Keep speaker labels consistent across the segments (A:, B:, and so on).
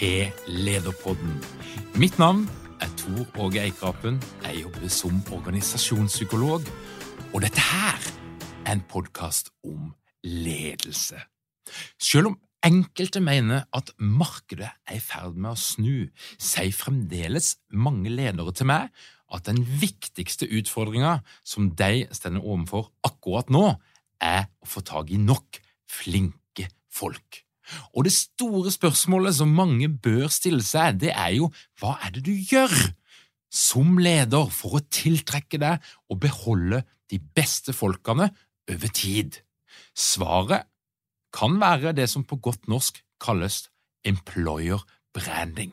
A: til Lederpodden. Mitt navn er Tor Åge Eikrapen. Jeg jobber som organisasjonspsykolog, og dette her er en podkast om ledelse. Selv om enkelte mener at markedet er i ferd med å snu, sier fremdeles mange ledere til meg at den viktigste utfordringa som de står overfor akkurat nå, er å få tak i nok flinke folk. Og det store spørsmålet som mange bør stille seg, det er jo hva er det du gjør som leder for å tiltrekke deg og beholde de beste folkene over tid? Svaret kan være det som på godt norsk kalles employer branding,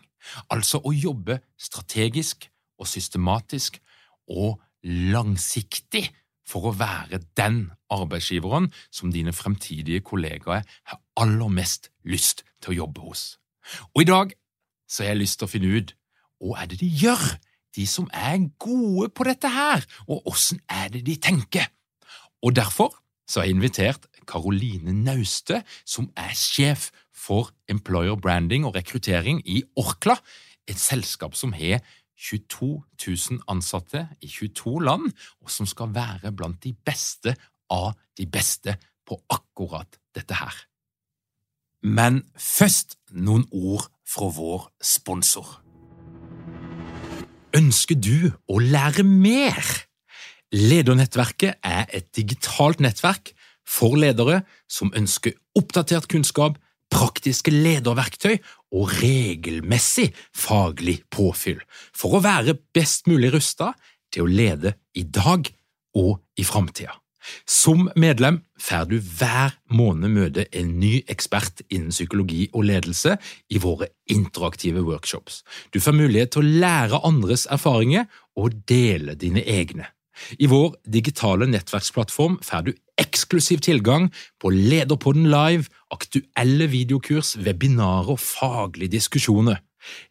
A: altså å jobbe strategisk og systematisk og langsiktig for å være den arbeidsgiveren som dine fremtidige kollegaer har aller mest lyst til å jobbe hos. Og i dag så har jeg lyst til å finne ut hva er det de gjør, de som er gode på dette her, og åssen er det de tenker? Og derfor så har jeg invitert Karoline Nauste, som er sjef for Employer Branding og rekruttering i Orkla, et selskap som har 22 000 ansatte i 22 land, og som skal være blant de beste av de beste på akkurat dette her. Men først noen ord fra vår sponsor. Ønsker du å lære mer? Ledernettverket er et digitalt nettverk for ledere som ønsker oppdatert kunnskap, praktiske lederverktøy og regelmessig faglig påfyll for å være best mulig rusta til å lede i dag og i framtida. Som medlem får du hver måned møte en ny ekspert innen psykologi og ledelse i våre interaktive workshops. Du får mulighet til å lære andres erfaringer og dele dine egne. I vår digitale nettverksplattform får du eksklusiv tilgang på Lederpodden live, aktuelle videokurs, webinarer og faglige diskusjoner.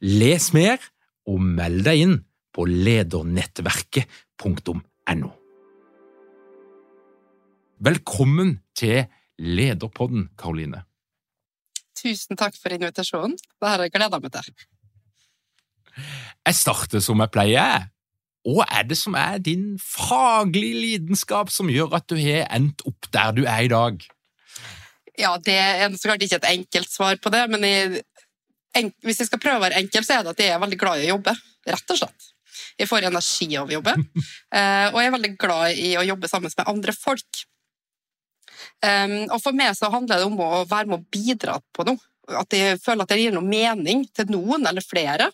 A: Les mer og meld deg inn på ledernettverket.no. Velkommen til Lederpodden, Karoline.
B: Tusen takk for invitasjonen. Det har jeg gleda meg til.
A: Jeg starter som jeg pleier. Hva er det som er din faglige lidenskap som gjør at du har endt opp der du er i dag?
B: Ja, Det er så klart ikke et enkelt svar på det, men jeg, en, hvis jeg skal prøve å være enkel, så er det at jeg er veldig glad i å jobbe. Rett og slett. Jeg får energi av å jobbe, eh, og jeg er veldig glad i å jobbe sammen med andre folk. Um, og For meg så handler det om å være med å bidra på noe. At jeg føler at det gir noe mening til noen eller flere.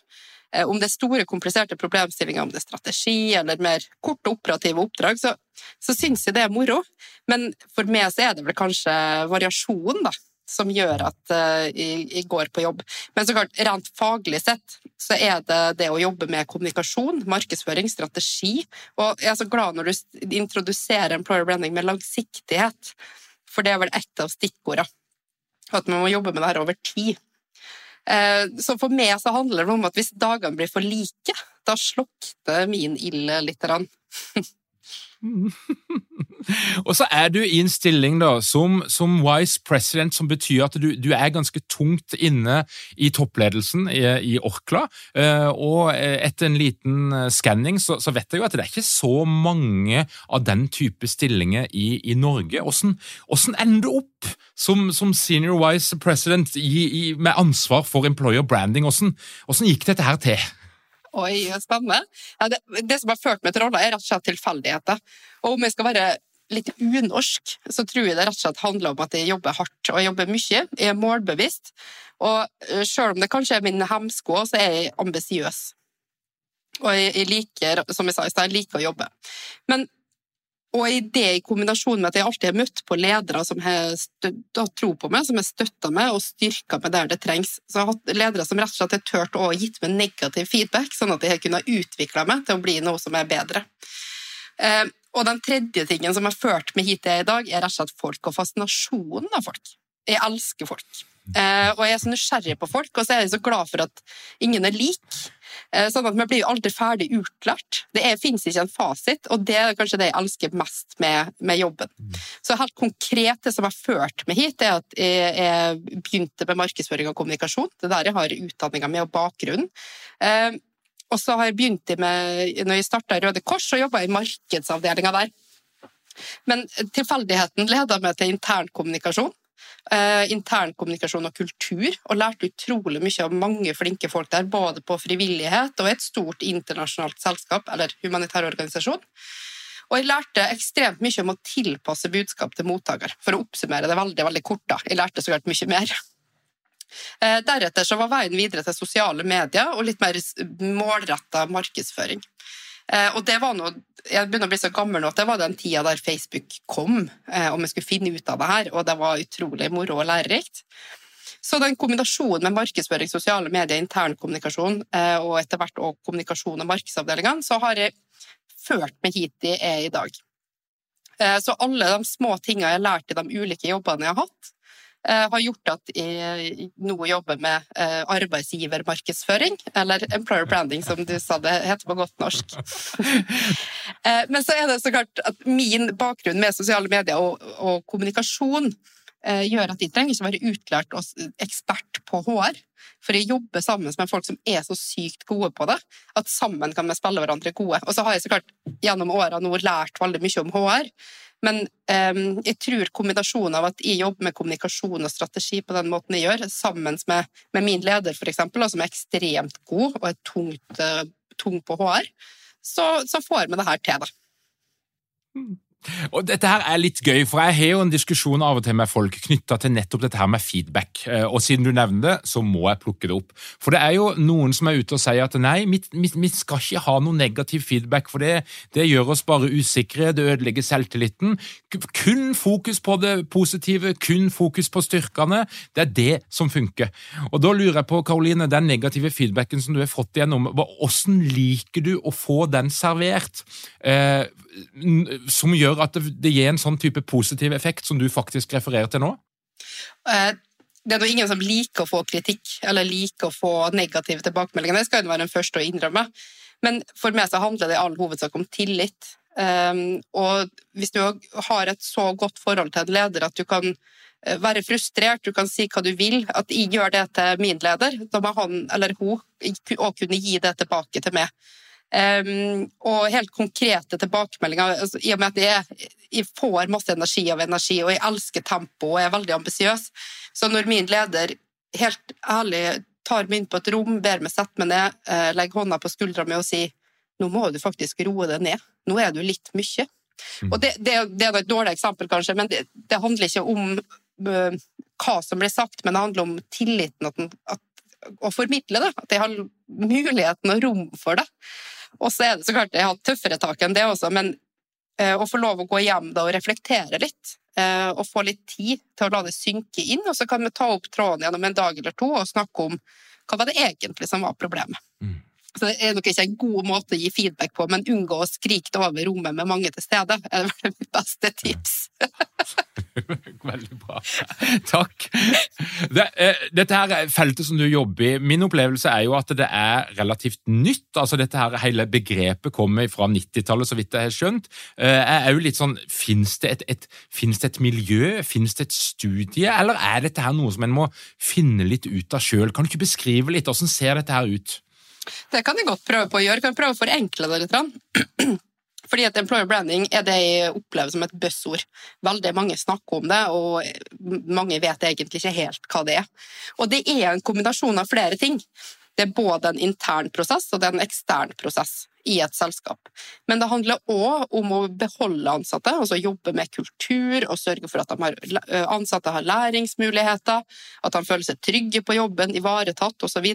B: Eh, om det er store, kompliserte problemstillinger, om det er strategi eller mer korte operative oppdrag, så, så syns jeg det er moro. Men for meg så er det vel kanskje variasjon da, som gjør at uh, jeg, jeg, går på jobb. Men så klart, rent faglig sett så er det det å jobbe med kommunikasjon, markedsføring, strategi. Og jeg er så glad når du introduserer employer branding med langsiktighet, for det er vel ett av stikkordene. At man må jobbe med det her over tid. Eh, så for meg så handler det om at hvis dagene blir for like, da slukner min ild litt.
A: Og så er du i en stilling da, som, som wise president, som betyr at du, du, er ganske tungt inne i toppledelsen i, i Orkla. Eh, og etter en liten eh, skanning så, så, vet jeg jo at det er ikke så mange av den type stillinger i, i Norge. Hvordan, ender du opp som, som, senior wise president i, med ansvar for employer branding? Hvordan, hvordan gikk dette her til?
B: Oi, spennende. Ja, det, det, som har ført meg til rolla, er rett og slett tilfeldigheter. Og om jeg skal være litt unorsk, så tror jeg det rett og slett handler om at jeg jobber hardt og jeg jobber mye. Jeg er målbevisst. Og selv om det kanskje er min hemsko, så er jeg ambisiøs. Og jeg liker, som jeg sa jeg liker å jobbe. Men og i det i kombinasjon med at jeg alltid har møtt på ledere som har tro på meg, som har støtta meg og styrka meg der det trengs. Så jeg har hatt ledere som rett og slett har turt å gitt meg negativ feedback, sånn at jeg har kunnet utvikle meg til å bli noe som er bedre. Eh, og den tredje tingen som har ført meg hit til i dag, er rett og slett folk og fascinasjonen av folk. Jeg elsker folk. Eh, og jeg er så nysgjerrig på folk, og så er jeg så glad for at ingen er lik. Eh, sånn at vi blir jo aldri ferdig utlært. Det fins ikke en fasit, og det er kanskje det jeg elsker mest med, med jobben. Mm. Så helt konkret, det som har ført meg hit, er at jeg, jeg begynte med markedsføring og kommunikasjon. Det er der jeg har utdanninga mi og bakgrunnen. Eh, og så har jeg begynt med, når jeg starta Røde Kors, så jobba jeg i markedsavdelinga der. Men tilfeldigheten leda meg til internkommunikasjon eh, internkommunikasjon og kultur, og lærte utrolig mye av mange flinke folk der, både på frivillighet og et stort internasjonalt selskap eller humanitær organisasjon. Og jeg lærte ekstremt mye om å tilpasse budskap til mottaker. For å oppsummere det veldig veldig kort, da. Jeg lærte så klart mye mer. Eh, deretter så var veien videre til sosiale medier og litt mer målretta markedsføring. Eh, og det var noe, Jeg begynner å bli så gammel nå at det var den tida der Facebook kom, eh, og vi skulle finne ut av det her, og det var utrolig moro og lærerikt. Så den kombinasjonen med markedsføring, sosiale medier, internkommunikasjon eh, og etter hvert også kommunikasjon og markedsavdelingene, så har jeg ført meg hit jeg er i dag. Så alle de små tingene jeg har lært i de ulike jobbene jeg har hatt, har gjort at jeg nå jobber med eh, arbeidsgivermarkedsføring, eller employer branding, som du sa det heter på godt norsk. Eh, men så er det så klart at min bakgrunn med sosiale medier og, og kommunikasjon gjør at de trenger ikke være utlært og ekspert på HR. For jeg jobber sammen med folk som er så sykt gode på det, at sammen kan vi spille hverandre gode. Og så har jeg så klart gjennom åra nå lært veldig mye om HR, men um, jeg tror kombinasjonen av at jeg jobber med kommunikasjon og strategi på den måten jeg gjør, sammen med, med min leder, eksempel, som er ekstremt god og er tungt, uh, tung på HR, så, så får vi det her til, da.
A: Og Dette her er litt gøy, for jeg har jo en diskusjon av og til med folk knytta til nettopp dette her med feedback. Eh, og siden du nevner det, så må jeg plukke det opp. For det er jo noen som er ute og sier at nei, vi skal ikke ha noe negativ feedback, for det, det, gjør oss bare usikre, det ødelegger selvtilliten. Kun fokus på det positive, kun fokus på styrkene. Det er det som funker. Og da lurer jeg på, Karoline, den negative feedbacken som du har fått igjennom, hvordan liker du å få den servert? Eh, som gjør at det, gir en sånn type positiv effekt som du faktisk refererer til nå?
B: Eh, det er noe ingen som liker å få kritikk eller liker å få negative tilbakemeldinger. Det skal jo være den første å innrømme. Men for meg så handler det i all hovedsak om tillit. Um, og hvis du har et så godt forhold til en leder at du kan eh, være frustrert, du kan si hva du vil, at jeg gjør det til min leder, da må han eller hun òg kunne gi det tilbake til meg. Um, og helt konkrete tilbakemeldinger. Altså, I og med at jeg, jeg, får masse energi av energi, og jeg elsker tempo og er veldig ambisiøs, så når min leder helt ærlig tar meg inn på et rom, ber meg sette meg ned, uh, legger hånda på skuldra mi og sier nå må du faktisk roe deg ned, nå er du litt mye. Mm. Og det, det, det, er et dårlig eksempel, kanskje, men det, det handler ikke om uh, hva som blir sagt, men det handler om tilliten at, at, å formidle det. At jeg har muligheten og rom for det. Og så er det så klart jeg har hatt tøffere tak enn det også, men eh, å få lov å gå hjem da og reflektere litt, eh, og få litt tid til å la det synke inn, og så kan vi ta opp tråden gjennom en dag eller to og snakke om hva var det egentlig som var problemet. Mm. Så Det er nok ikke en god måte å gi feedback på, men unngå å skrike over rommet med mange til stede Det er det mitt beste tips.
A: Veldig bra. Takk. Det, eh, dette her feltet som du jobber i, min opplevelse er jo at det er relativt nytt. altså dette her Hele begrepet kommer fra 90-tallet, så vidt jeg har skjønt. Eh, er jo litt sånn, Fins det, et, det et miljø, fins det et studie, eller er dette her noe som en må finne litt ut av sjøl? Kan du ikke beskrive litt hvordan ser dette her ut?
B: Det kan jeg godt prøve på å gjøre. Kan prøve å forenkle det litt? Fordi at employer branding er det jeg opplever som et buzzord. Veldig mange snakker om det, og mange vet egentlig ikke helt hva det er. Og det er en kombinasjon av flere ting. Det er både en intern prosess og det er en ekstern prosess i et selskap. Men det handler òg om å beholde ansatte, altså jobbe med kultur og sørge for at har, ansatte har læringsmuligheter, at de føler seg trygge på jobben, ivaretatt osv.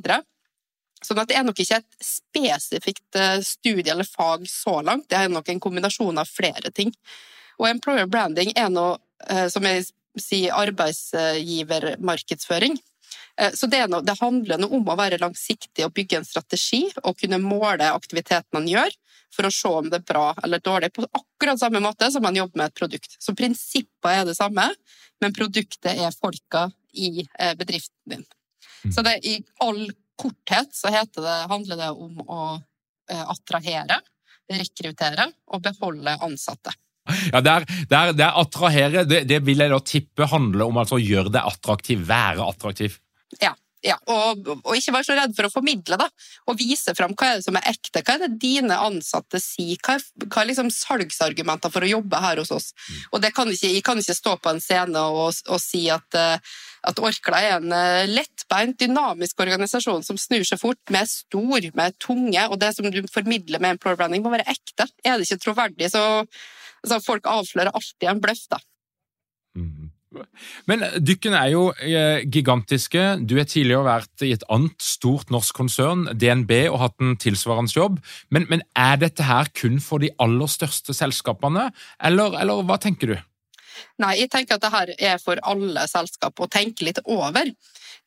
B: Sånn at det er nok ikke et spesifikt eh, studie eller fag så langt, det er nok en kombinasjon av flere ting. Og employer branding er noe eh, som jeg sier arbeidsgivermarkedsføring. Eh, så det, noe, det, handler noe om å være langsiktig og bygge en strategi og kunne måle aktiviteten man gjør, for å se om det er bra eller dårlig, på akkurat samme måte som man jobber med et produkt. Så prinsippet er det samme, men produktet er folka i bedriften din. Mm. Så det er i all korthet så det, handler det om å eh, attrahere, rekruttere og beholde ansatte.
A: Ja, det, er, det, er, det er attrahere, det, det, vil jeg da tippe handler om altså å gjøre det attraktiv, være attraktiv.
B: Ja, ja, og, og, ikke være så redd for å formidle, da. Og vise fram hva er det som er ekte. Hva er det dine ansatte sier? Hva er, hva er liksom salgsargumenter for å jobbe her hos oss? Mm. Og det kan ikke, jeg kan ikke stå på en scene og, og si at, eh, at Orkla er en eh, lettbeint, dynamisk organisasjon som snur seg fort, med stor, med tunge, og det som du formidler med employer branding, må være ekte. Er det ikke troverdig, så altså, folk avslører alltid en bløff, da.
A: Mm. Men dykkene er jo eh, gigantiske. Du har tidligere vært i et annet stort norsk konsern, DNB, og hatt en tilsvarende jobb. Men, men er dette her kun for de aller største selskapene, eller, eller, hva tenker du?
B: Nei, jeg tenker at dette er for alle selskap å tenke litt over.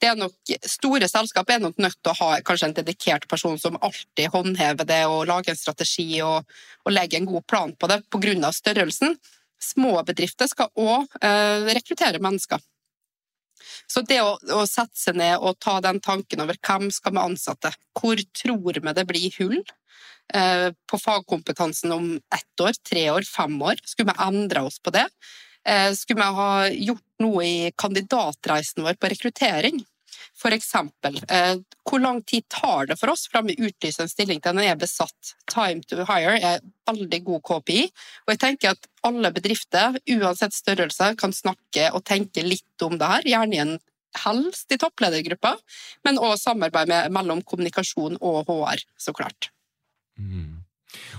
B: Er nok, store selskap er nok nødt til å ha kanskje en dedikert person som alltid håndhever det og lager en strategi og, og legger en god plan på det pga. størrelsen. Små bedrifter skal òg eh, rekruttere mennesker. Så det å, å, sette seg ned og ta den tanken over hvem skal vi ansette, hvor tror vi det blir hull eh, på fagkompetansen om ett år, tre år, fem år, skulle vi endre oss på det? Eh, skulle vi ha gjort noe i kandidatreisen vår på rekruttering? For eksempel, eh, hvor lang tid tar det for oss fra vi utlyser en stilling til den er besatt? Time to hire er veldig god KPI, og jeg tenker at alle bedrifter, uansett størrelse, kan snakke og tenke litt om det her, gjerne i en helst i toppledergruppa, men òg samarbeid mellom kommunikasjon og HR, så klart.
A: Mm.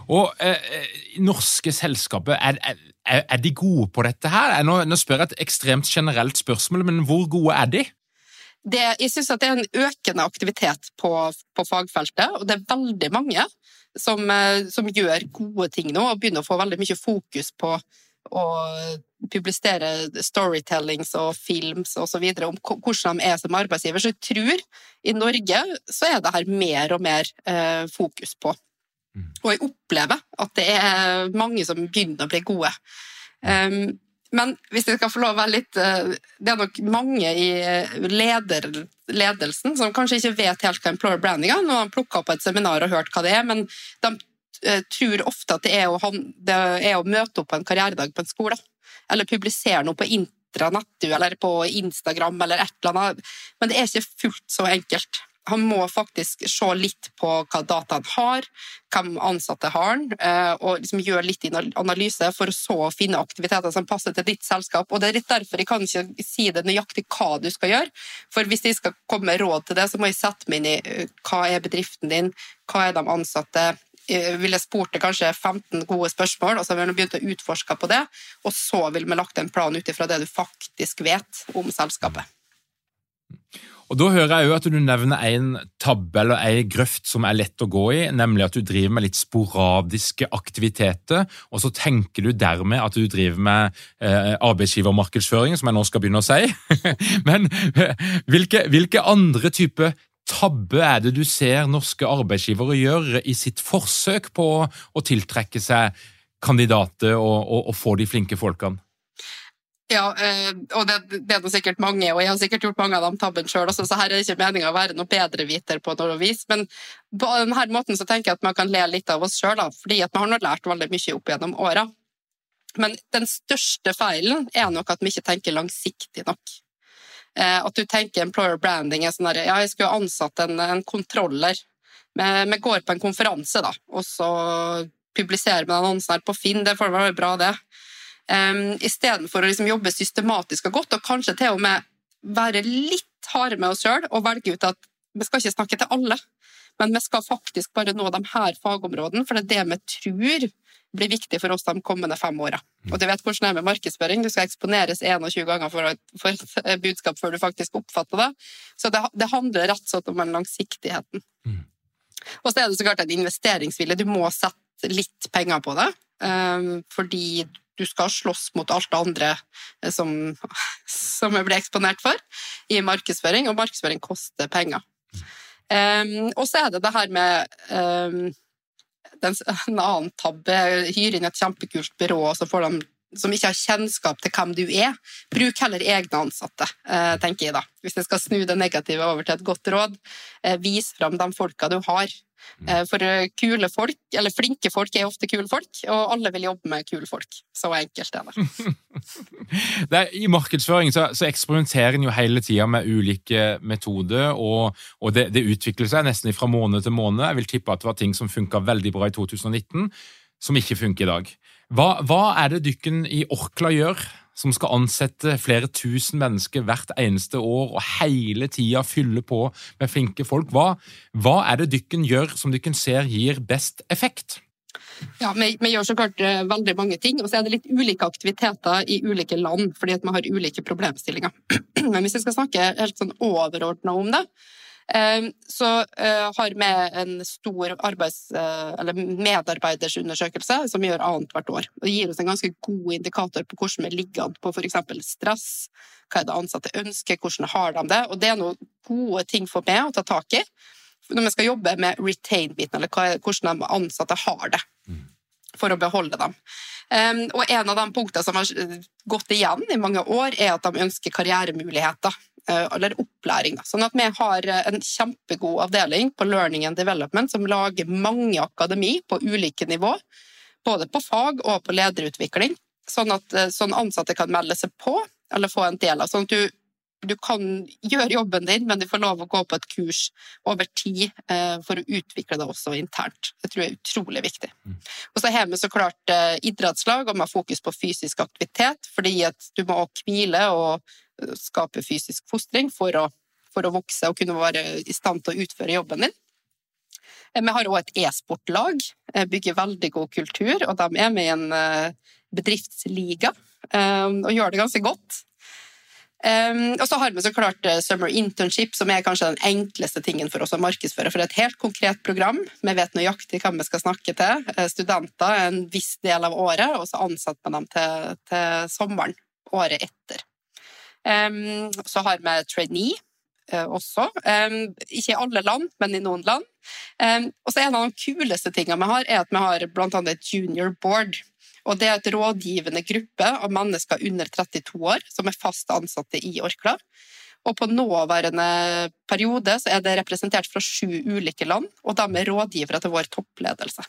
A: Og eh, eh, Norske selskaper, er, er, er, de gode på dette her? Nå, nå spør jeg et ekstremt generelt spørsmål, men hvor gode er de?
B: det, jeg syns det er en økende aktivitet på, på, fagfeltet, og det er veldig mange som, eh, som, gjør gode ting nå, og begynner å få veldig mye fokus på å publisere storytellings og films videre om hvordan de er som arbeidsgiver. Så jeg tror i Norge så er det her mer og mer eh, fokus på. Og jeg opplever at det er mange som begynner å bli gode. Um, men hvis jeg skal få lov å være litt eh, Det er nok mange i eh, leder, ledelsen som kanskje ikke vet helt hva employer branding er. Nå har de plukka opp et seminar og hørt hva det er, men de eh, tror ofte at det er, å, det er å møte opp på en karrieredag på en skole. Eller publisere noe på intranett eller på Instagram eller et eller annet. Men det er ikke fullt så enkelt han må faktisk se litt på hva dataen har, hvem ansatte har han, eh, og liksom gjøre litt analyse for å finne aktiviteter som passer til ditt selskap. Og Det er litt derfor jeg kan ikke si det nøyaktig hva du skal gjøre. For hvis jeg skal komme med råd til det, så må jeg sette meg inn i eh, hva er bedriften din, hva er de ansatte, jeg ville spurt kanskje 15 gode spørsmål, og så ville vi begynt å utforske på det. Og så ville vi lagt en plan ut ifra det du faktisk vet om selskapet.
A: Og Da hører jeg jo at du nevner en tabbe eller en grøft som er lett å gå i, nemlig at du driver med litt sporadiske aktiviteter, og så tenker du dermed at du driver med eh, arbeidsgivermarkedsføring, som jeg nå skal begynne å si. Men hvilke, hvilke andre typer tabbe er det du ser norske arbeidsgivere gjøre i sitt forsøk på å tiltrekke seg kandidater og, og, og få de flinke folkene?
B: Ja, eh, og det, det er det sikkert mange, og jeg har sikkert gjort mange av dem tabbene sjøl også, så her er det ikke meninga å være noe bedreviter på noe vis. Men på denne måten så tenker jeg at man kan le litt av oss sjøl, fordi at vi har nå lært veldig mye opp gjennom åra. Men den største feilen er nok at vi ikke tenker langsiktig nok. Eh, at du tenker employer branding er sånn der, ja, jeg skulle ansatt en, en kontroller. Vi går på en konferanse, da, og så publiserer vi annonsen her på Finn. Det får være bra, det. Um, Istedenfor å liksom jobbe systematisk og godt, og kanskje til og med være litt harde med oss sjøl og velge ut at vi skal ikke snakke til alle, men vi skal faktisk bare nå de her fagområdene, for det er det vi tror blir viktig for oss de kommende fem åra. Og du vet hvordan det er med markedsføring. Du skal eksponeres 21 ganger for et, for et budskap før du faktisk oppfatter det. Så det, det handler rett og slett om den langsiktigheten. Mm. Og så er det så klart en investeringsvilje. Du må sette litt penger på det, fordi du skal slåss mot alt det andre eh, som, som jeg ble eksponert for i markedsføring, og markedsføring koster penger. Um, og så er det det her med um, den, en annen tabbe. Hyre inn et kjempekult byrå, og så får de som ikke har kjennskap til hvem du er. Bruk heller egne ansatte, eh, tenker jeg da. Hvis jeg skal snu det negative over til et godt råd, eh, vis fram de folka du har. Eh, for kule folk, eller flinke folk, er ofte kule folk, og alle vil jobbe med kule folk. Så enkelt er det.
A: det I markedsføring så, så eksperimenterer en jo hele tida med ulike metoder, og, og det, det, utvikler seg nesten fra måned til måned. Jeg vil tippe at det var ting som funka veldig bra i 2019, som ikke funker i dag. Hva, hva er det dykken i Orkla gjør som skal ansette flere tusen mennesker hvert eneste år og hele tida fylle på med flinke folk. Hva, hva er det dykken gjør som dykken ser gir best effekt?
B: Ja, vi, vi, gjør så klart uh, veldig mange ting, og så er det litt ulike aktiviteter i ulike land, fordi at vi har ulike problemstillinger. Men hvis jeg skal snakke helt sånn overordna om det, så eh, har vi en stor arbeids- eller medarbeidersundersøkelse som gjør annethvert år. Det gir oss en ganske god indikator på hvordan vi ligger an på f.eks. stress, hva er det ansatte ønsker, hvordan har de det. Og det er noen gode ting for meg å ta tak i når vi skal jobbe med retain-biten, eller hvordan de ansatte har det. Mm. For å beholde dem. Um, og en av de punktene som har gått igjen i mange år, er at de ønsker karrieremuligheter. Eh, eller opplæring. Sånn at vi har eh, en kjempegod avdeling på Learning and Development som lager mange akademi på ulike nivå. Både på fag og på lederutvikling. Sånn at eh, sånn ansatte kan melde seg på eller få en del av. Sånn at du, du kan gjøre jobben din, men du får lov å gå på et kurs over tid for å utvikle det også internt. Det tror jeg er utrolig viktig. Mm. Og så har vi så klart idrettslag og vi har fokus på fysisk aktivitet, fordi at du må også hvile og skape fysisk fostring for å, for å vokse og kunne være i stand til å utføre jobben din. Eh, vi har òg et e-sportlag, eh, bygger veldig god kultur, og de er med i en eh, bedriftsliga og gjør det ganske godt. Og så har vi så klart Summer Internship, som er kanskje den enkleste tingen for oss å markedsføre. For det er et helt konkret program. Vi vet nøyaktig hvem vi skal snakke til. Studenter en viss del av året, og så ansetter vi dem til, til sommeren året etter. Så har vi trainee eh, også. Ikke i alle land, men i noen land. Og så En av de kuleste tingene vi har, er at vi har annet et junior board. Og Det er et rådgivende gruppe av mennesker under 32 år som er fast ansatte i Orkla. Og på nåværende periode er det representert fra sju ulike land, og de er rådgivere til vår toppledelse.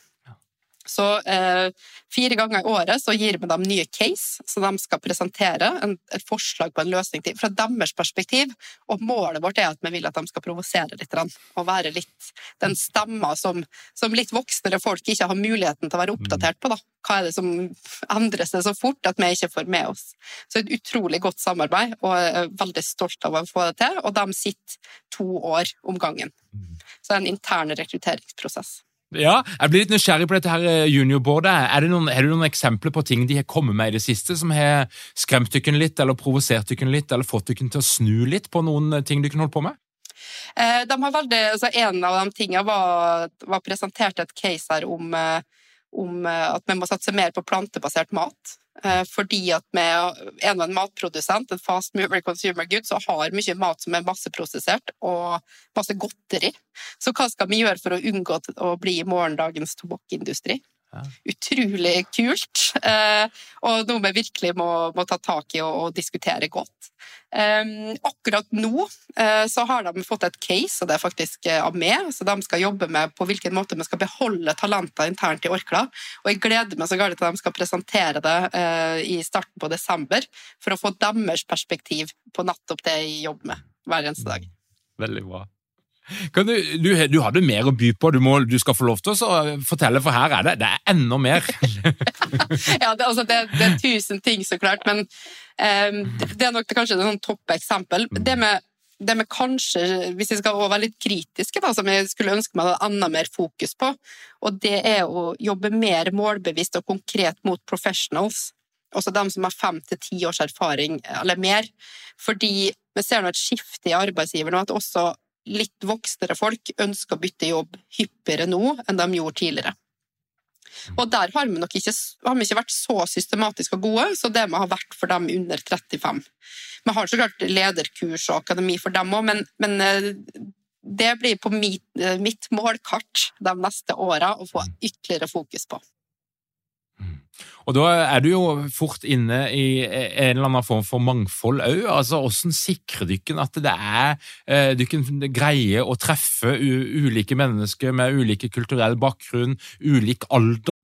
B: Så eh, Fire ganger i året så gir vi dem nye case, så de skal presentere en, et forslag på en løsning til, fra deres perspektiv. Og målet vårt er at vi vil at de skal provosere litt og være litt den stemma som, som, litt voksnere folk ikke har muligheten til å være oppdatert på. Da. Hva er det som endrer seg så fort at vi ikke får med oss? Så et utrolig godt samarbeid, og jeg er veldig stolt av å få det til. Og de sitter to år om gangen. Mm. Så det er en intern rekrutteringsprosess.
A: Ja, Jeg blir litt nysgjerrig på dette her eh, juniorboardet. Er det noen, er det noen eksempler på ting de har kommet med i det siste, som har skremt dere litt, eller provosert dere litt, eller fått dere til å snu litt på noen eh, ting dere holdt på med?
B: Eh, har veldig, altså En av de tingene var, var presentert et case her om, om at vi må satse mer på plantebasert mat. Eh, fordi at med, er en matprodusent, en fast mover consumer good, så har mye mat som er masseprosessert og masse godteri. Så hva skal vi gjøre for å unngå å bli morgendagens tobakksindustri? Utrolig kult, eh, og noe vi virkelig må, må ta tak i og, og diskutere godt. Akkurat nå uh, så har de fått et case, og det er faktisk uh, av meg, så de skal jobbe med på hvilken måte vi skal beholde talenter internt i Orkla. Og jeg gleder meg så galt til de skal presentere det i starten på desember, for å få deres perspektiv på nettopp det jeg jobber med hver eneste dag.
A: Veldig bra. Du, du, du, hadde mer å by på, du, må, du, skal få lov til å fortelle, for her er det, det er enda mer.
B: ja, det, altså, det, det, er tusen ting, så klart, men um, det er nok kanskje et sånn topp eksempel. Mm. Det med, det med kanskje, hvis jeg skal være litt kritiske, da, som jeg skulle ønske meg hadde enda mer fokus på, og det er å jobbe mer målbevisst og konkret mot professionals. Også dem som har fem til ti års erfaring eller mer. Fordi vi ser nå et skifte i arbeidsgiver nå, at også litt voksnere folk ønsker å bytte jobb hyppigere nå enn de gjorde tidligere. Og der har vi nok ikke, vi ikke vært så systematiske og gode så det vi har vært for dem under 35. Vi har så klart lederkurs og akademi for dem òg, men, men, eh, det blir på mitt, eh, mitt målkart de neste åra å få ytterligere fokus på.
A: Og Da er du jo fort inne i en eller annen form for mangfold òg. Altså, hvordan sikrer dere at det er eh, dere greier å treffe ulike mennesker med ulike kulturell bakgrunn, ulik alder?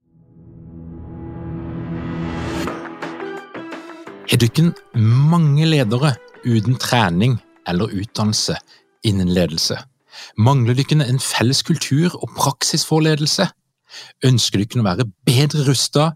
A: Har dere mange ledere uten trening eller utdannelse innen ledelse? Mangler dere en felles kultur og praksis for ledelse? Ønsker dere å være bedre rustet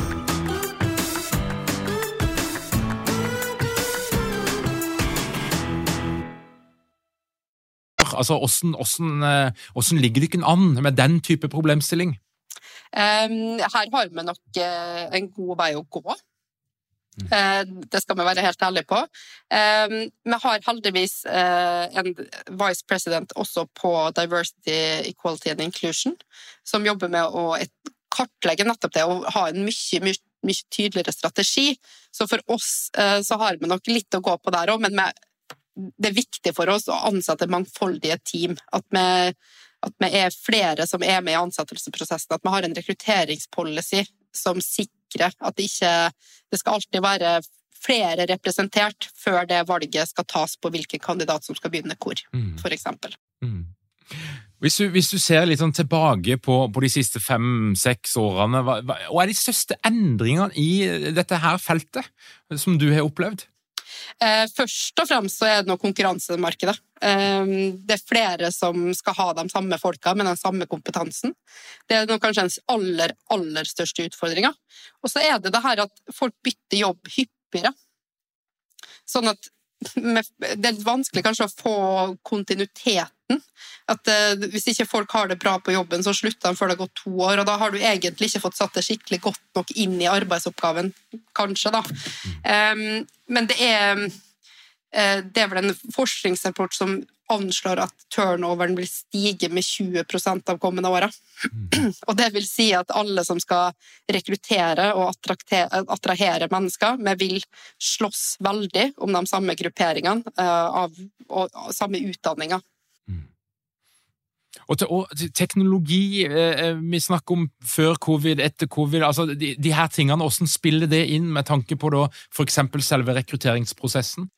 A: Altså, hvordan, hvordan, eh, hvordan ligger dere an med den type problemstilling?
B: Um, her har vi nok uh, en god vei å gå. Mm. Uh, det skal vi være helt ærlige på. Um, vi har heldigvis uh, en vice president også på Diversity, Equality and Inclusion, som jobber med å kartlegge nettopp det og ha en mye, mye, mye tydeligere strategi. Så for oss så har vi nok litt å gå på der òg, men vi det er viktig for oss å ansette mangfoldige team. At vi, at vi er flere som er med i ansettelsesprosessen. At vi har en rekrutteringspolicy som sikrer at det ikke Det skal alltid være flere representert før det valget skal tas på hvilken kandidat som skal begynne hvor, mm. f.eks. Mm.
A: Hvis du, hvis du, ser litt sånn tilbake på, på de siste fem-seks årene, hva, hva, hva, er de største endringene i dette her feltet som du har opplevd?
B: Eh, først og fremst så er det noe konkurransemarkedet. Eh, det er flere som skal ha de samme folka med den samme kompetansen. Det er kanskje den aller, aller største utfordringa. Og så er det det her at folk bytter jobb hyppigere. Sånn at det er vanskelig kanskje å få kontinuiteten. At uh, Hvis ikke folk har det bra på jobben, så slutter de før det har gått to år. og Da har du egentlig ikke fått satt det skikkelig godt nok inn i arbeidsoppgaven, kanskje. da. Um, men det er, uh, det er vel en forskningsrapport som anslår at turnoveren vil stige med 20 av kommende åra. Mm. Og det vil si at alle som skal rekruttere og attrahere mennesker, vi vil slåss veldig om de samme grupperingene eh, av, og samme utdanninger. Mm.
A: Og, te og, teknologi eh, eh, vi snakker om før covid, etter covid. altså de, de her tingene, Hvordan spiller det inn med tanke på f.eks. selve rekrutteringsprosessen?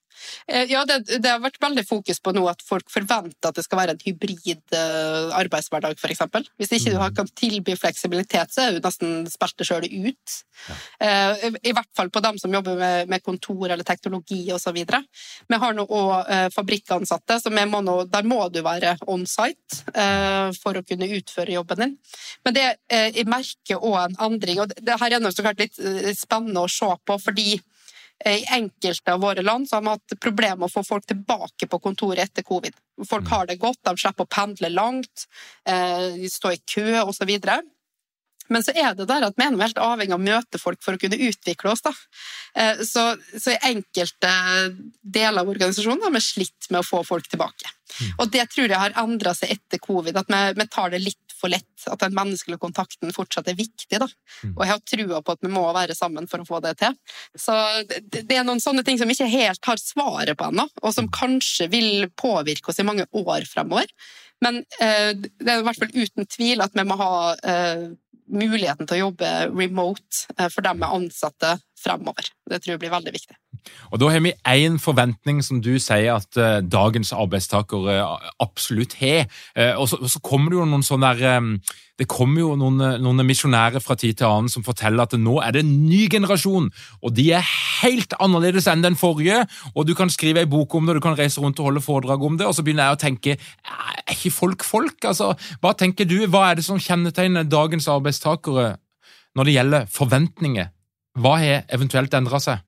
B: Eh, ja, det, det, har vært veldig fokus på nå at folk forventer at det skal være en hybrid uh, arbeidshverdag, f.eks. Hvis ikke du mm. kan tilby fleksibilitet, så er du nesten spilt sjøl ut. Ja. Uh, i, hvert fall på dem som jobber med, med kontor eller teknologi osv. Vi har nå òg fabrikkansatte, så må nå, der må du være on site for å kunne utføre jobben din. Men det, jeg merker òg en endring, og det, her er nå så klart litt spennende å se på, fordi Eh, I enkelte av våre land så har vi hatt problemer med å få folk tilbake på kontoret etter covid. Folk har det godt, de slipper å pendle langt, de står i kø osv. Men så er det der at vi er helt avhengig av å møte folk for å kunne utvikle oss. Da. Eh, så, så, i enkelte deler av organisasjonen har vi slitt med å få folk tilbake. Mm. Og det tror jeg har endra seg etter covid, at vi, vi, tar det litt for lett. At den menneskelige kontakten fortsatt er viktig. Da. Mm. Og jeg har trua på at vi må være sammen for å få det til. Så det, det er noen sånne ting som ikke helt har svaret på ennå, og som mm. kanskje vil påvirke oss i mange år fremover. Men eh, det er i hvert fall uten tvil at vi må ha eh, muligheten til å jobbe remote eh, for dem med ansatte fremover. Det tror jeg blir veldig viktig.
A: Og Da har vi én forventning som du sier at uh, dagens arbeidstakere absolutt har. Uh, og, og, så, kommer det jo noen sånne der, um, det kommer jo noen, noen, misjonærer fra tid til annen som forteller at nå er det en ny generasjon, og de er helt annerledes enn den forrige. og Du kan skrive ei bok om det, du kan reise rundt og holde foredrag om det. og Så begynner jeg å tenke er ikke folk folk? Altså, Hva tenker du? Hva er det som kjennetegner dagens arbeidstakere når det gjelder forventninger? Hva har eventuelt endra seg?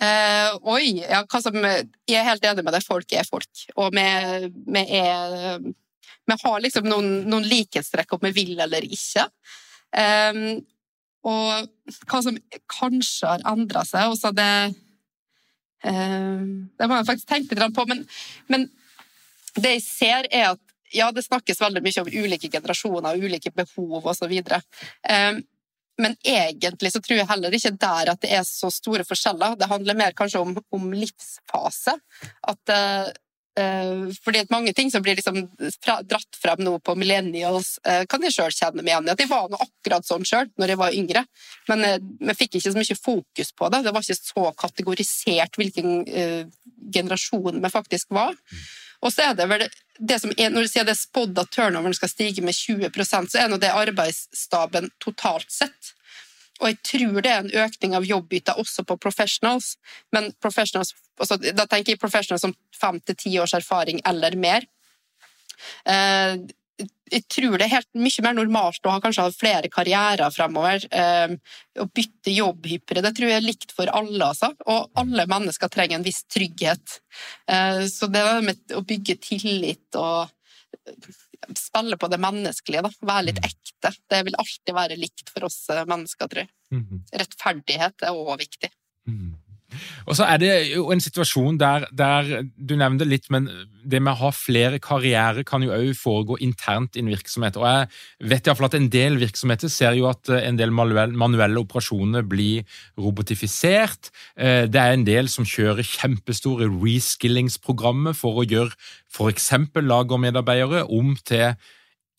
B: Uh, oi, ja, som, jeg er helt enig med deg. Folk er folk. Og vi, er Vi har liksom noen, noen likhetstrekk om vi vil eller ikke. Um, og hva som kanskje har endra seg også det uh, Det må jeg faktisk tenke litt på. Men, men, det jeg ser, er at ja, det snakkes veldig mye om ulike generasjoner, og ulike behov osv. Um, men egentlig så tror jeg heller ikke der at det er så store forskjeller. Det handler mer kanskje om, om livsfase. At, uh, fordi at mange ting som blir liksom dratt frem nå på millennials, uh, kan jeg sjøl kjenne meg igjen i. At jeg var nå akkurat sånn sjøl når jeg var yngre. Men vi fikk ikke så mye fokus på det. Det var ikke så kategorisert hvilken generasjon vi faktisk var. Og så er det vel er, Når du sier det er spådd at turnoveren skal stige med 20% så er nå det arbeidsstaben totalt sett. Og jeg tror det er en økning av jobbbytter også på professionals. Men professionals, altså, da tenker jeg professionals som fem til ti års erfaring eller mer. Eh, jeg tror det er helt mye mer normalt å ha kanskje flere karrierer fremover. Eh, å bytte jobb hyppigere. Det tror jeg er likt for alle. Altså. Og alle mennesker trenger en viss trygghet. Eh, så det med å bygge tillit og spille på det menneskelige, da. være litt mm. ekte, det vil alltid være likt for oss eh, mennesker, tror jeg. Mm-hmm. Rettferdighet er òg viktig. Mm.
A: Og så er det jo en situasjon der, der Du nevnte litt, men det med å ha flere karrierer kan jo òg foregå internt i en virksomhet. Og jeg vet iallfall at en del virksomheter ser jo at en del manuelle operasjoner blir robotifisert. Eh, det er en del som kjører kjempestore reskillingsprogrammer for å gjøre f.eks. lagermedarbeidere om til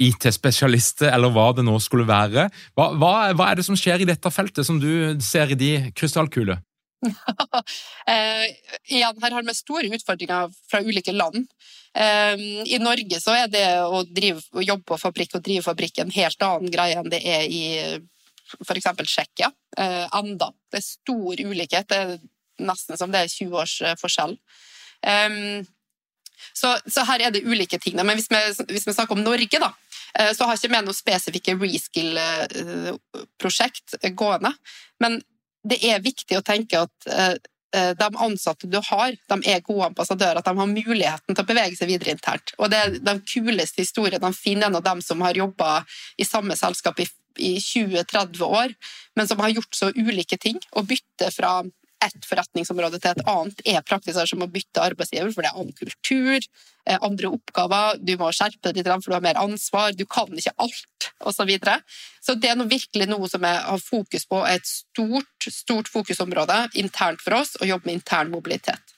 A: IT-spesialister, eller hva det nå skulle være. Hva, hva, hva, er det som skjer i dette feltet, som du ser i de krystallkuler?
B: eh, igjen, her har vi store utfordringer fra ulike land. Eh, I Norge så er det å, drive, å jobbe på fabrikk og drive fabrikk en helt annen greie enn det er i f.eks. Tsjekkia. Eh, enda. Det er stor ulikhet. Det er nesten som det er 20 års eh, forskjell. Eh, så, så, her er det ulike ting. Men hvis vi, hvis vi snakker om Norge, da, eh, så har ikke vi noe spesifikke reskill-prosjekt gående. Men det er viktig å tenke at eh, eh, de ansatte du har, de er gode ambassadører, at de har muligheten til å bevege seg videre internt. Og det er de kuleste historiene finner, en av dem som har jobba i samme selskap i, i 20-30 år, men som har gjort så ulike ting. Og bytter fra ett forretningsområde til et annet er praktisk som å bytte arbeidsgiver, for det er annen kultur, eh, andre oppgaver, du må skjerpe deg litt, for du har mer ansvar, du kan ikke alt, osv. Så, videre. så det er noe virkelig noe som jeg har fokus på, et stort, stort fokusområde internt for oss, å jobbe med intern mobilitet.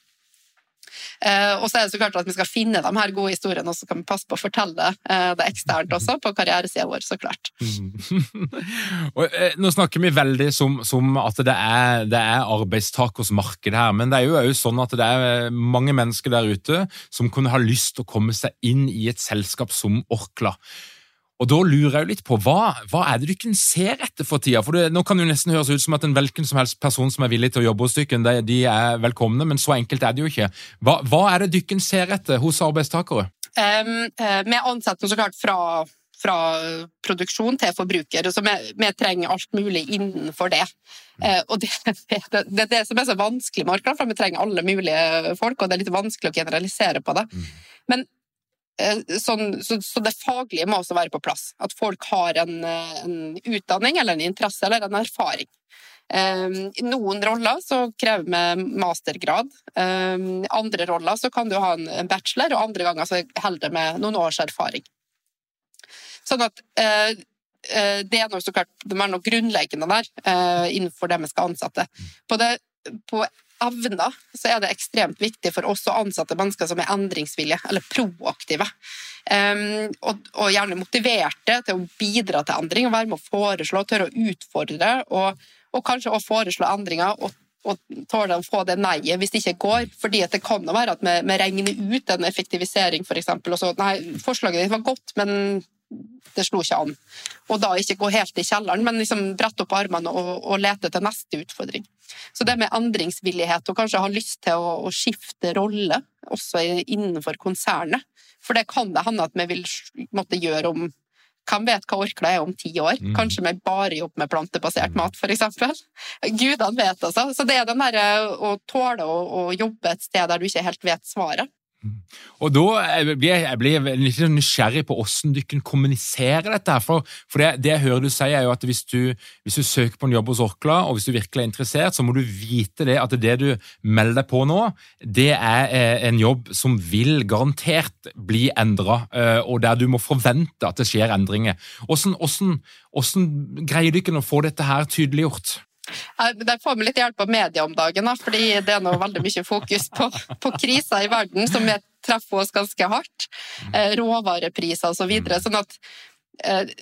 B: Eh, og så er det så klart at vi skal finne de her gode historiene, og så kan vi passe på å fortelle eh, det eksternt også, på karrieresida vår, så klart.
A: og, eh, nå snakker vi veldig som, som at det er, det er, arbeidstakersmarked her, men det er jo òg sånn at det er mange mennesker der ute som kunne ha lyst til å komme seg inn i et selskap som Orkla. Og Da lurer jeg jo litt på, hva, hva er det dere ser etter for tida? For det, Nå kan det jo nesten høres ut som at en hvilken som helst person som er villig til å jobbe hos dere, de er velkomne, men så enkelt er det jo ikke. Hva, hva er det dere ser etter hos arbeidstakere?
B: Um, vi ansetter så klart fra, fra produksjon til forbruker, så vi, vi, trenger alt mulig innenfor det. Uh, og det, det, det, er det som er så vanskelig med Orkla, for vi trenger alle mulige folk, og det er litt vanskelig å generalisere på det. Mm. Men eh, sånn, så, så, det faglige må også være på plass. At folk har en, eh, en utdanning eller en interesse eller en erfaring. Um, noen roller så krever vi mastergrad. Um, andre roller så kan du ha en, bachelor, og andre ganger så holder det med noen års erfaring. Sånn at uh, det er noe så klart, det er noe grunnleggende der uh, innenfor det vi skal ansette. På, det, på evner så er det ekstremt viktig for oss å ansette mennesker som er endringsvillige eller proaktive. Um, og, og, gjerne motiverte til å bidra til endring og være med å foreslå, tørre å utfordre og, og kanskje også foreslå endringer. og og tåle å få det nei-et hvis det ikke går. fordi det kan jo være at vi, vi regner ut en effektivisering, f.eks. For og så nei, forslaget ditt var godt, men det slo ikke an. Og da ikke gå helt i kjelleren, men liksom brette opp armene og, og lete til neste utfordring. Så det med endringsvillighet og kanskje ha lyst til å, å skifte rolle, også innenfor konsernet, for det kan det hende at vi vil måtte gjøre om hvem vet hva Orkla er om ti år? Mm. Kanskje vi bare jobber med plantebasert mm. mat, f.eks. Gudene vet, altså. Så det er den derre å tåle å, å, jobbe et sted der du ikke helt vet svaret.
A: Og da blir jeg, blir litt nysgjerrig på hvordan du kan kommunisere dette. For, for det, det, jeg hører du si, er jo at hvis du, hvis du, søker på en jobb hos Orkla, og hvis du virkelig er interessert, så må du vite det at det du melder deg på nå, det er eh, en jobb som vil garantert bli endra, eh, og der du må forvente at det skjer endringer. Hvordan, hvordan, hvordan greier du ikke å få dette her tydeliggjort?
B: Der får vi litt hjelp av media om dagen, fordi det er nå veldig mye fokus på, på kriser i verden som treffer oss ganske hardt. Eh, råvarepriser osv. Så videre, sånn at eh,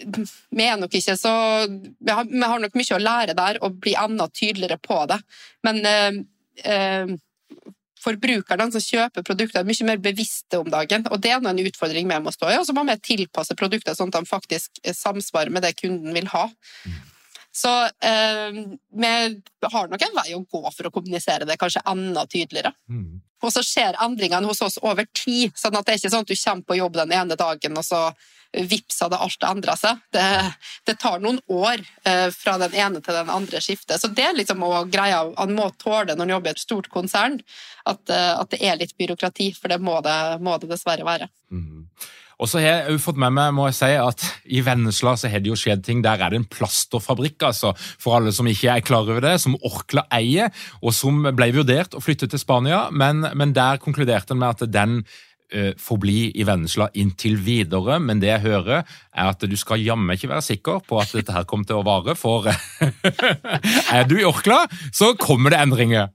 B: vi er nok ikke så vi har, vi har, nok mye å lære der og bli enda tydeligere på det. Men eh, eh forbrukerne som kjøper produkter, er mye mer bevisste om dagen. og Det er en utfordring vi må stå i. Og så må vi tilpasse produkter sånn at de faktisk samsvarer med det kunden vil ha. Så eh, vi har nok en vei å gå for å kommunisere det kanskje enda tydeligere. Mm. Og så skjer endringene hos oss over tid, sånn at det er ikke sånn at du kommer på jobb den ene dagen, og så vips hadde alt endra seg. Det, det, tar noen år eh, fra den ene til den andre skiftet. Så det er liksom å greie Han må tåle når han jobber i et stort konsern, at, eh, at, det er litt byråkrati, for det må det, må det dessverre være. Mm.
A: Og så har jeg fått med meg må jeg si, at i Vennesla så har det jo skjedd ting. Der er det en plasterfabrikk, altså, for alle som ikke er klar over det, som Orkla eier, og som ble vurdert å flytte til Spania, men, men der konkluderte en med at den forbli får bli i Vennesla inntil videre. Men det jeg hører, er at du skal jammen ikke være sikker på at dette her kommer til å vare, for er du i Orkla, så kommer det endringer.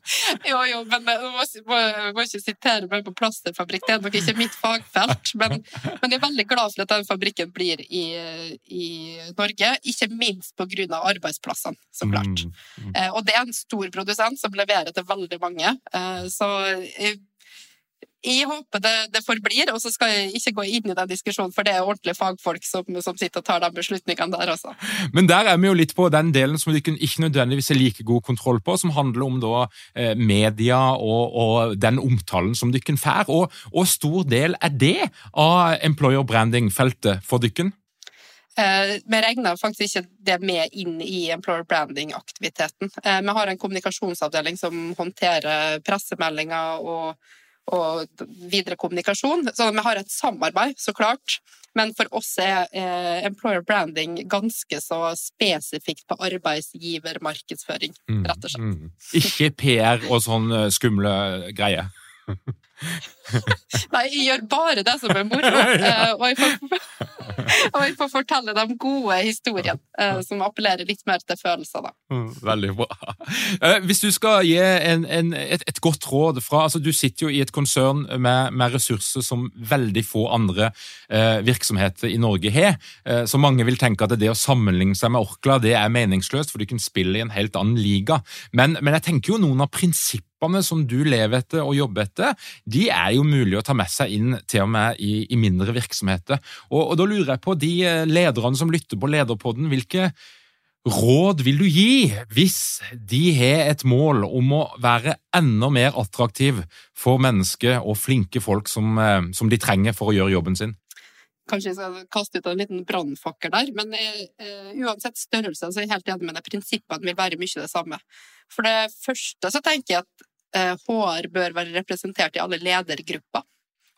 B: jo, jo, men jeg må, må, må, ikke sitere meg på plasterfabrikk, det er nok ikke mitt fagfelt. Men, men, jeg er veldig glad for at den fabrikken blir i, i Norge, ikke minst pga. arbeidsplassene, så klart. Mm, mm. Eh, og det er en stor produsent som leverer til veldig mange. Eh, så jeg jeg håper det, det, forblir, og så skal jeg ikke gå inn i den diskusjonen, for det er ordentlige fagfolk som, som sitter og tar de beslutningene der også.
A: Men der er vi jo litt på den delen som du ikke nødvendigvis har like god kontroll på, som handler om da, eh, media og, og, den omtalen som dere får. Og, og stor del er det av employer branding-feltet for dere?
B: Eh, vi regner faktisk ikke det med inn i employer branding-aktiviteten. Eh, vi har en kommunikasjonsavdeling som håndterer pressemeldinger og og videre kommunikasjon. Så vi har et samarbeid, så klart. Men for oss er eh, employer branding ganske så spesifikt på arbeidsgivermarkedsføring, rett og slett. Mm, mm.
A: Ikke PR og sånn eh, skumle greier?
B: Nei, jeg gjør bare det som er moro. Eh, og jeg får, og jeg får fortelle de gode historiene eh, som appellerer litt mer til følelser. Da.
A: Mm, veldig bra. Eh, hvis du skal gi en, en, et, et, godt råd fra altså Du sitter jo i et konsern med, med ressurser som veldig få andre virksomheter i Norge har. Så mange vil tenke at det å sammenligne seg med Orkla det er meningsløst, for du kan spille i en helt annen liga. Men, men jeg tenker jo noen av prinsippene prinsippene som du lever etter og jobber etter, de er jo mulig å ta med seg inn til og med i, i mindre virksomheter. Og, og, Da lurer jeg på de eh, lederne som lytter på Lederpodden, hvilke råd vil du gi hvis de har et mål om å være enda mer attraktiv for mennesker og flinke folk som, eh, som de trenger for å gjøre jobben sin?
B: Kanskje jeg skal kaste ut en liten brannfakkel der, men uh, uansett størrelse så er jeg helt enig med deg. Prinsippene vil være mye det samme. For det første så tenker jeg at HR eh, bør være representert i alle ledergrupper.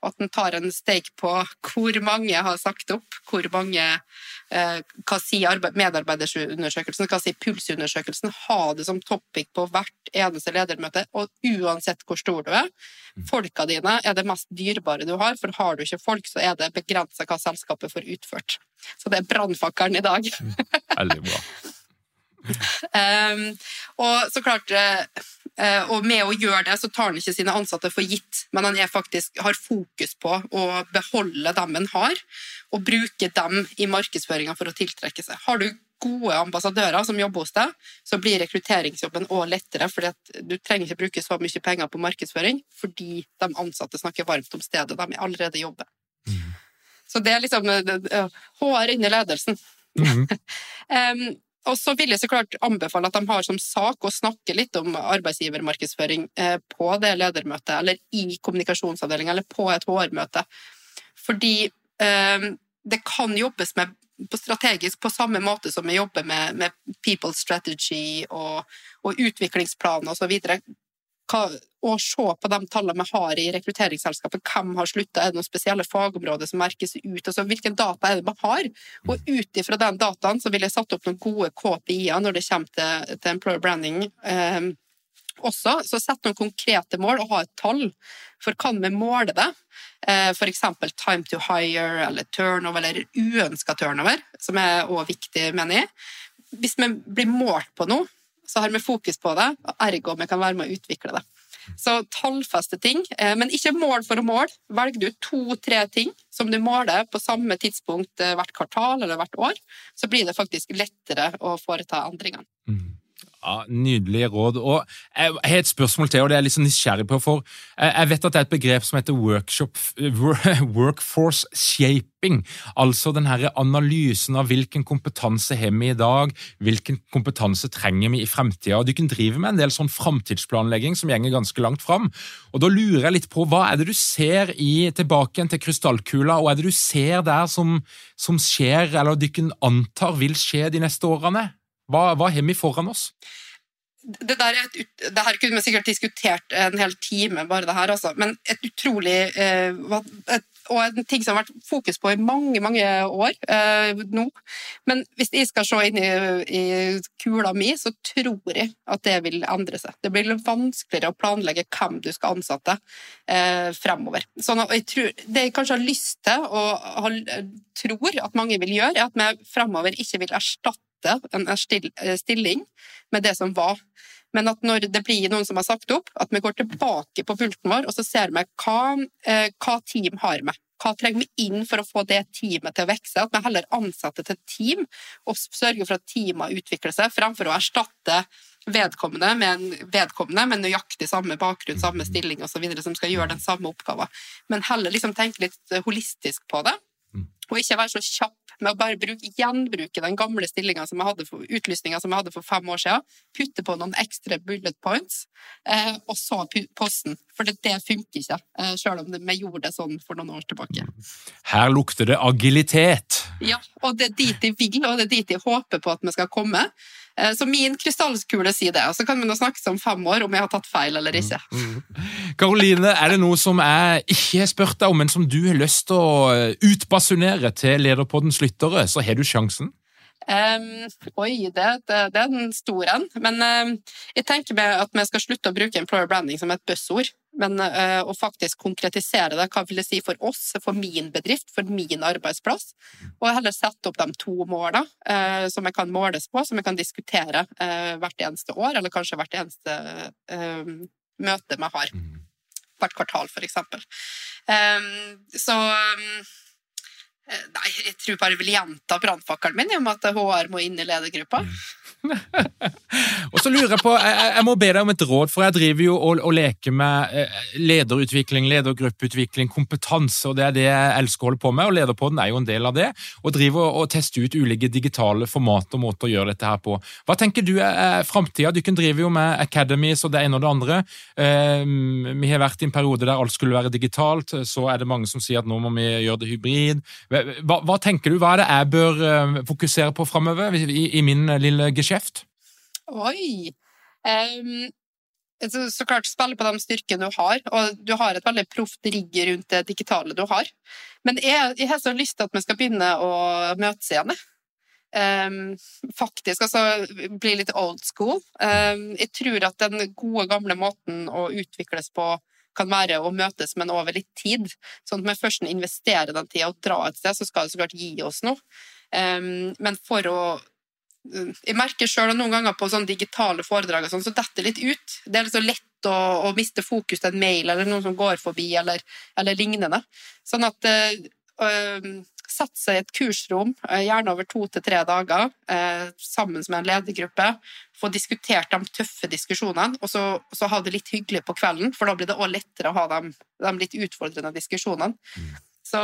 B: Og At en tar en steik på hvor mange har sagt opp, hvor mange eh, Hva sier medarbeiderundersøkelsen, hva sier pulsundersøkelsen? Ha det som topic på hvert eneste ledermøte, og uansett hvor stor du er. Mm. Folka dine er det mest dyrebare du har, for har du ikke folk, så er det begrensa hva selskapet får utført. Så det er brannfakkelen i dag.
A: Veldig bra.
B: Um, og så klart uh, Og med å gjøre det, så tar han ikke sine ansatte for gitt, men han faktisk, har fokus på å beholde dem han har, og bruke dem i markedsføringa for å tiltrekke seg. Har du gode ambassadører som jobber hos deg, så blir rekrutteringsjobben òg lettere, for du trenger ikke bruke så mye penger på markedsføring fordi de ansatte snakker varmt om stedet de allerede jobber. Mm. Så det er liksom HR inni ledelsen. Mm. um, og så vil jeg så klart anbefale at de har som sak å snakke litt om arbeidsgivermarkedsføring eh, på det ledermøtet, eller i kommunikasjonsavdelinga, eller på et HR-møte. Fordi eh, det kan jobbes med på strategisk på samme måte som vi jobber med, med people strategy og, og utviklingsplan osv. Og se på de tallene vi har i rekrutteringsselskapet. Hvem har slutta? Er det noen spesielle fagområder som merkes ut? Altså, hvilken data er det man har? Og ut ifra den dataen så vil jeg satt opp noen gode KPI-er når det kommer til, til employer branding. Um, også, så sett noen konkrete mål og ha et tall. For kan vi måle det? Eh, F.eks. time to hire eller turnover, eller uønska turnover, som er òg viktig, mener jeg. Hvis vi blir målt på noe, så har vi fokus på det, og ergo vi kan være med å utvikle det. Så tallfeste ting, eh, men ikke mål for å måle. Velger du to-tre ting som du måler på samme tidspunkt eh, hvert kvartal eller hvert år, så blir det faktisk lettere å foreta endringene. Mm.
A: Ja, Nydelige råd. Og Jeg har et spørsmål til, og det er jeg litt så nysgjerrig på. for Jeg vet at det er et begrep som heter workshop, workforce shaping. Altså den her analysen av hvilken kompetanse har vi i dag, hvilken kompetanse trenger vi i fremtida. Du kan drive med en del sånn framtidsplanlegging som gjenger ganske langt fram. Og Da lurer jeg litt på, hva er det du ser i tilbake til krystallkula, og er det du ser der som, som skjer, eller du antar vil skje de neste årene? Hva, hva har vi foran oss?
B: Det, et, det her kunne vi sikkert diskutert en hel time, bare det her, altså. Men et utrolig eh, et, Og en ting som har vært fokus på i mange, mange år eh, nå. Men hvis jeg skal se inn i, i, kula mi, så tror jeg at det vil endre seg. Det blir vanskeligere å planlegge hvem du skal ansette eh, fremover. Sånn jeg tror, det jeg kanskje har lyst til, og har, tror at mange vil gjøre, er at vi fremover ikke vil erstatte en eh, stilling med det som var. Men at når det blir noen som har sagt opp, at vi går tilbake på pulten vår og så ser vi hva, eh, hva team har vi. Hva trenger vi inn for å få det teamet til å vokse? At vi heller ansetter til team og sørger for at teamet utvikler seg, fremfor å erstatte vedkommende med en vedkommende med nøyaktig samme bakgrunn, samme stilling osv. som skal gjøre den samme oppgaven. Men heller liksom tenke litt holistisk på det. Og ikke være så kjapp med å bare bruke, gjenbruke den gamle stillinga som jeg hadde for, utlysninga som jeg hadde for fem år siden, putte på noen ekstra bullet points, eh, og så posten. For det, det funker ikke, eh, selv om vi gjorde det sånn for noen år tilbake.
A: Her lukter det agilitet.
B: Ja, og det er dit de vil, og det er dit de håper på at vi skal komme. Eh, så min krystallkule sier det, og så kan vi nå snakkes om fem år om jeg har tatt feil eller ikke.
A: Karoline, mm, mm. er det noe som jeg ikke har spurt deg om, men som du har lyst til å eh, utbasunere til Lederpoddens lyttere, så har du sjansen?
B: Um, oi, det, det, det, er den store en. Men um, jeg tenker at vi skal slutte å bruke employer branding som et buzzord men uh, å faktisk konkretisere det, hva vil det si for oss, for min bedrift, for min arbeidsplass, og heller sette opp de to målene uh, som jeg kan måles på, som jeg kan diskutere uh, hvert eneste år, eller kanskje hvert eneste møte vi har. Mm. Hvert kvartal, for eksempel. Um, så um, Nei, jeg tror bare jeg vil gjenta brannfakkelen min om at HR må inn i ledergruppa. Mm.
A: og så lurer jeg på, jeg, jeg, må be deg om et råd, for jeg driver jo og, og leker med eh, lederutvikling, ledergruppeutvikling, kompetanse, og det er det jeg elsker å holde på med, og Lederpodden er jo en del av det. Og driver og tester ut ulike digitale format og måter å gjøre dette her på. Hva tenker du er framtida? Dere driver jo med Academies og det ene og det andre. Eh, vi har vært i en periode der alt skulle være digitalt, så er det mange som sier at nå må vi gjøre det hybrid. Hva, hva tenker du, hva er det jeg bør eh, fokusere på framover i, i min lille geskjeft?
B: Oi! Um, så, så klart spille på de styrkene du har, og du har et veldig proft rigg rundt det digitale du har. Men jeg, jeg har så lyst til at vi skal begynne å møtes igjen. Um, faktisk, altså bli litt old school. Um, jeg tror at den gode, gamle måten å utvikles på kan være å møtes, men over litt tid. Sånn at vi først investerer den tida og drar et sted, så skal det så klart gi oss noe. Um, men for å jeg merker sjøl noen ganger på sånne digitale foredrag sånn, så detter det litt ut. Det er så lett å, å, miste fokus til en mail eller noen som går forbi, eller, eller lignende. Sånn at øh, Sette seg i et kursrom, gjerne over to til tre dager, øh, sammen med en ledergruppe. Få diskutert de tøffe diskusjonene, og så, så, ha det litt hyggelig på kvelden. For da blir det òg lettere å ha de, de litt utfordrende diskusjonene. Mm. Så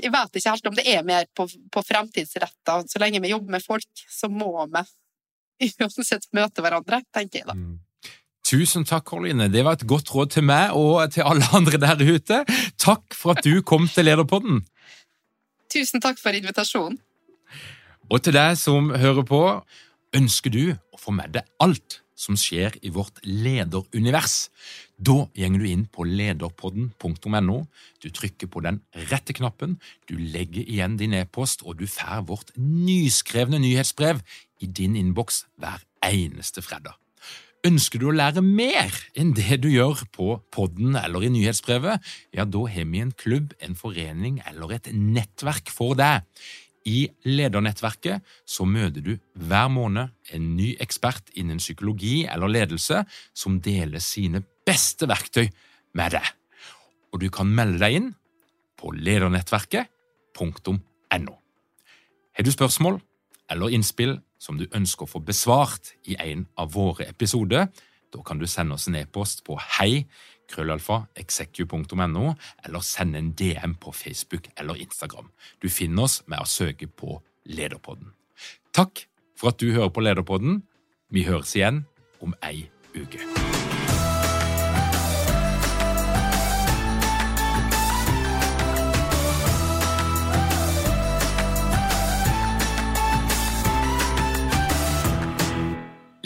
B: jeg vet ikke helt om det er mer på, på fremtidsretta. Så lenge vi jobber med folk, så må vi uansett møte hverandre, tenker jeg da. Mm.
A: Tusen takk, Karoline. Det var et godt råd til meg og til alle andre der ute. Takk for at du kom til Lederpodden.
B: Tusen takk for invitasjonen.
A: Og til deg som hører på, ønsker du å få med deg alt som skjer i vårt lederunivers. Da gjenger du inn på lederpodden.no, du trykker på den rette knappen, du legger igjen din e-post, og du får vårt nyskrevne nyhetsbrev i din innboks hver eneste fredag. Ønsker du å lære mer enn det du gjør på podden eller i nyhetsbrevet, ja, da har vi en klubb, en forening eller et nettverk for deg. I Ledernettverket så møter du hver måned en ny ekspert innen psykologi eller ledelse som deler sine beste verktøy med deg. Og du kan melde deg inn på ledernettverket.no. Har du spørsmål eller innspill som du ønsker å få besvart i en av våre episoder, da kan du sende oss en e-post på hei krøllalfa execu.no, eller send en DM på Facebook eller Instagram. Du finner oss med å søke på Lederpodden. Takk for at du hører på Lederpodden. Vi høres igjen om ei uke.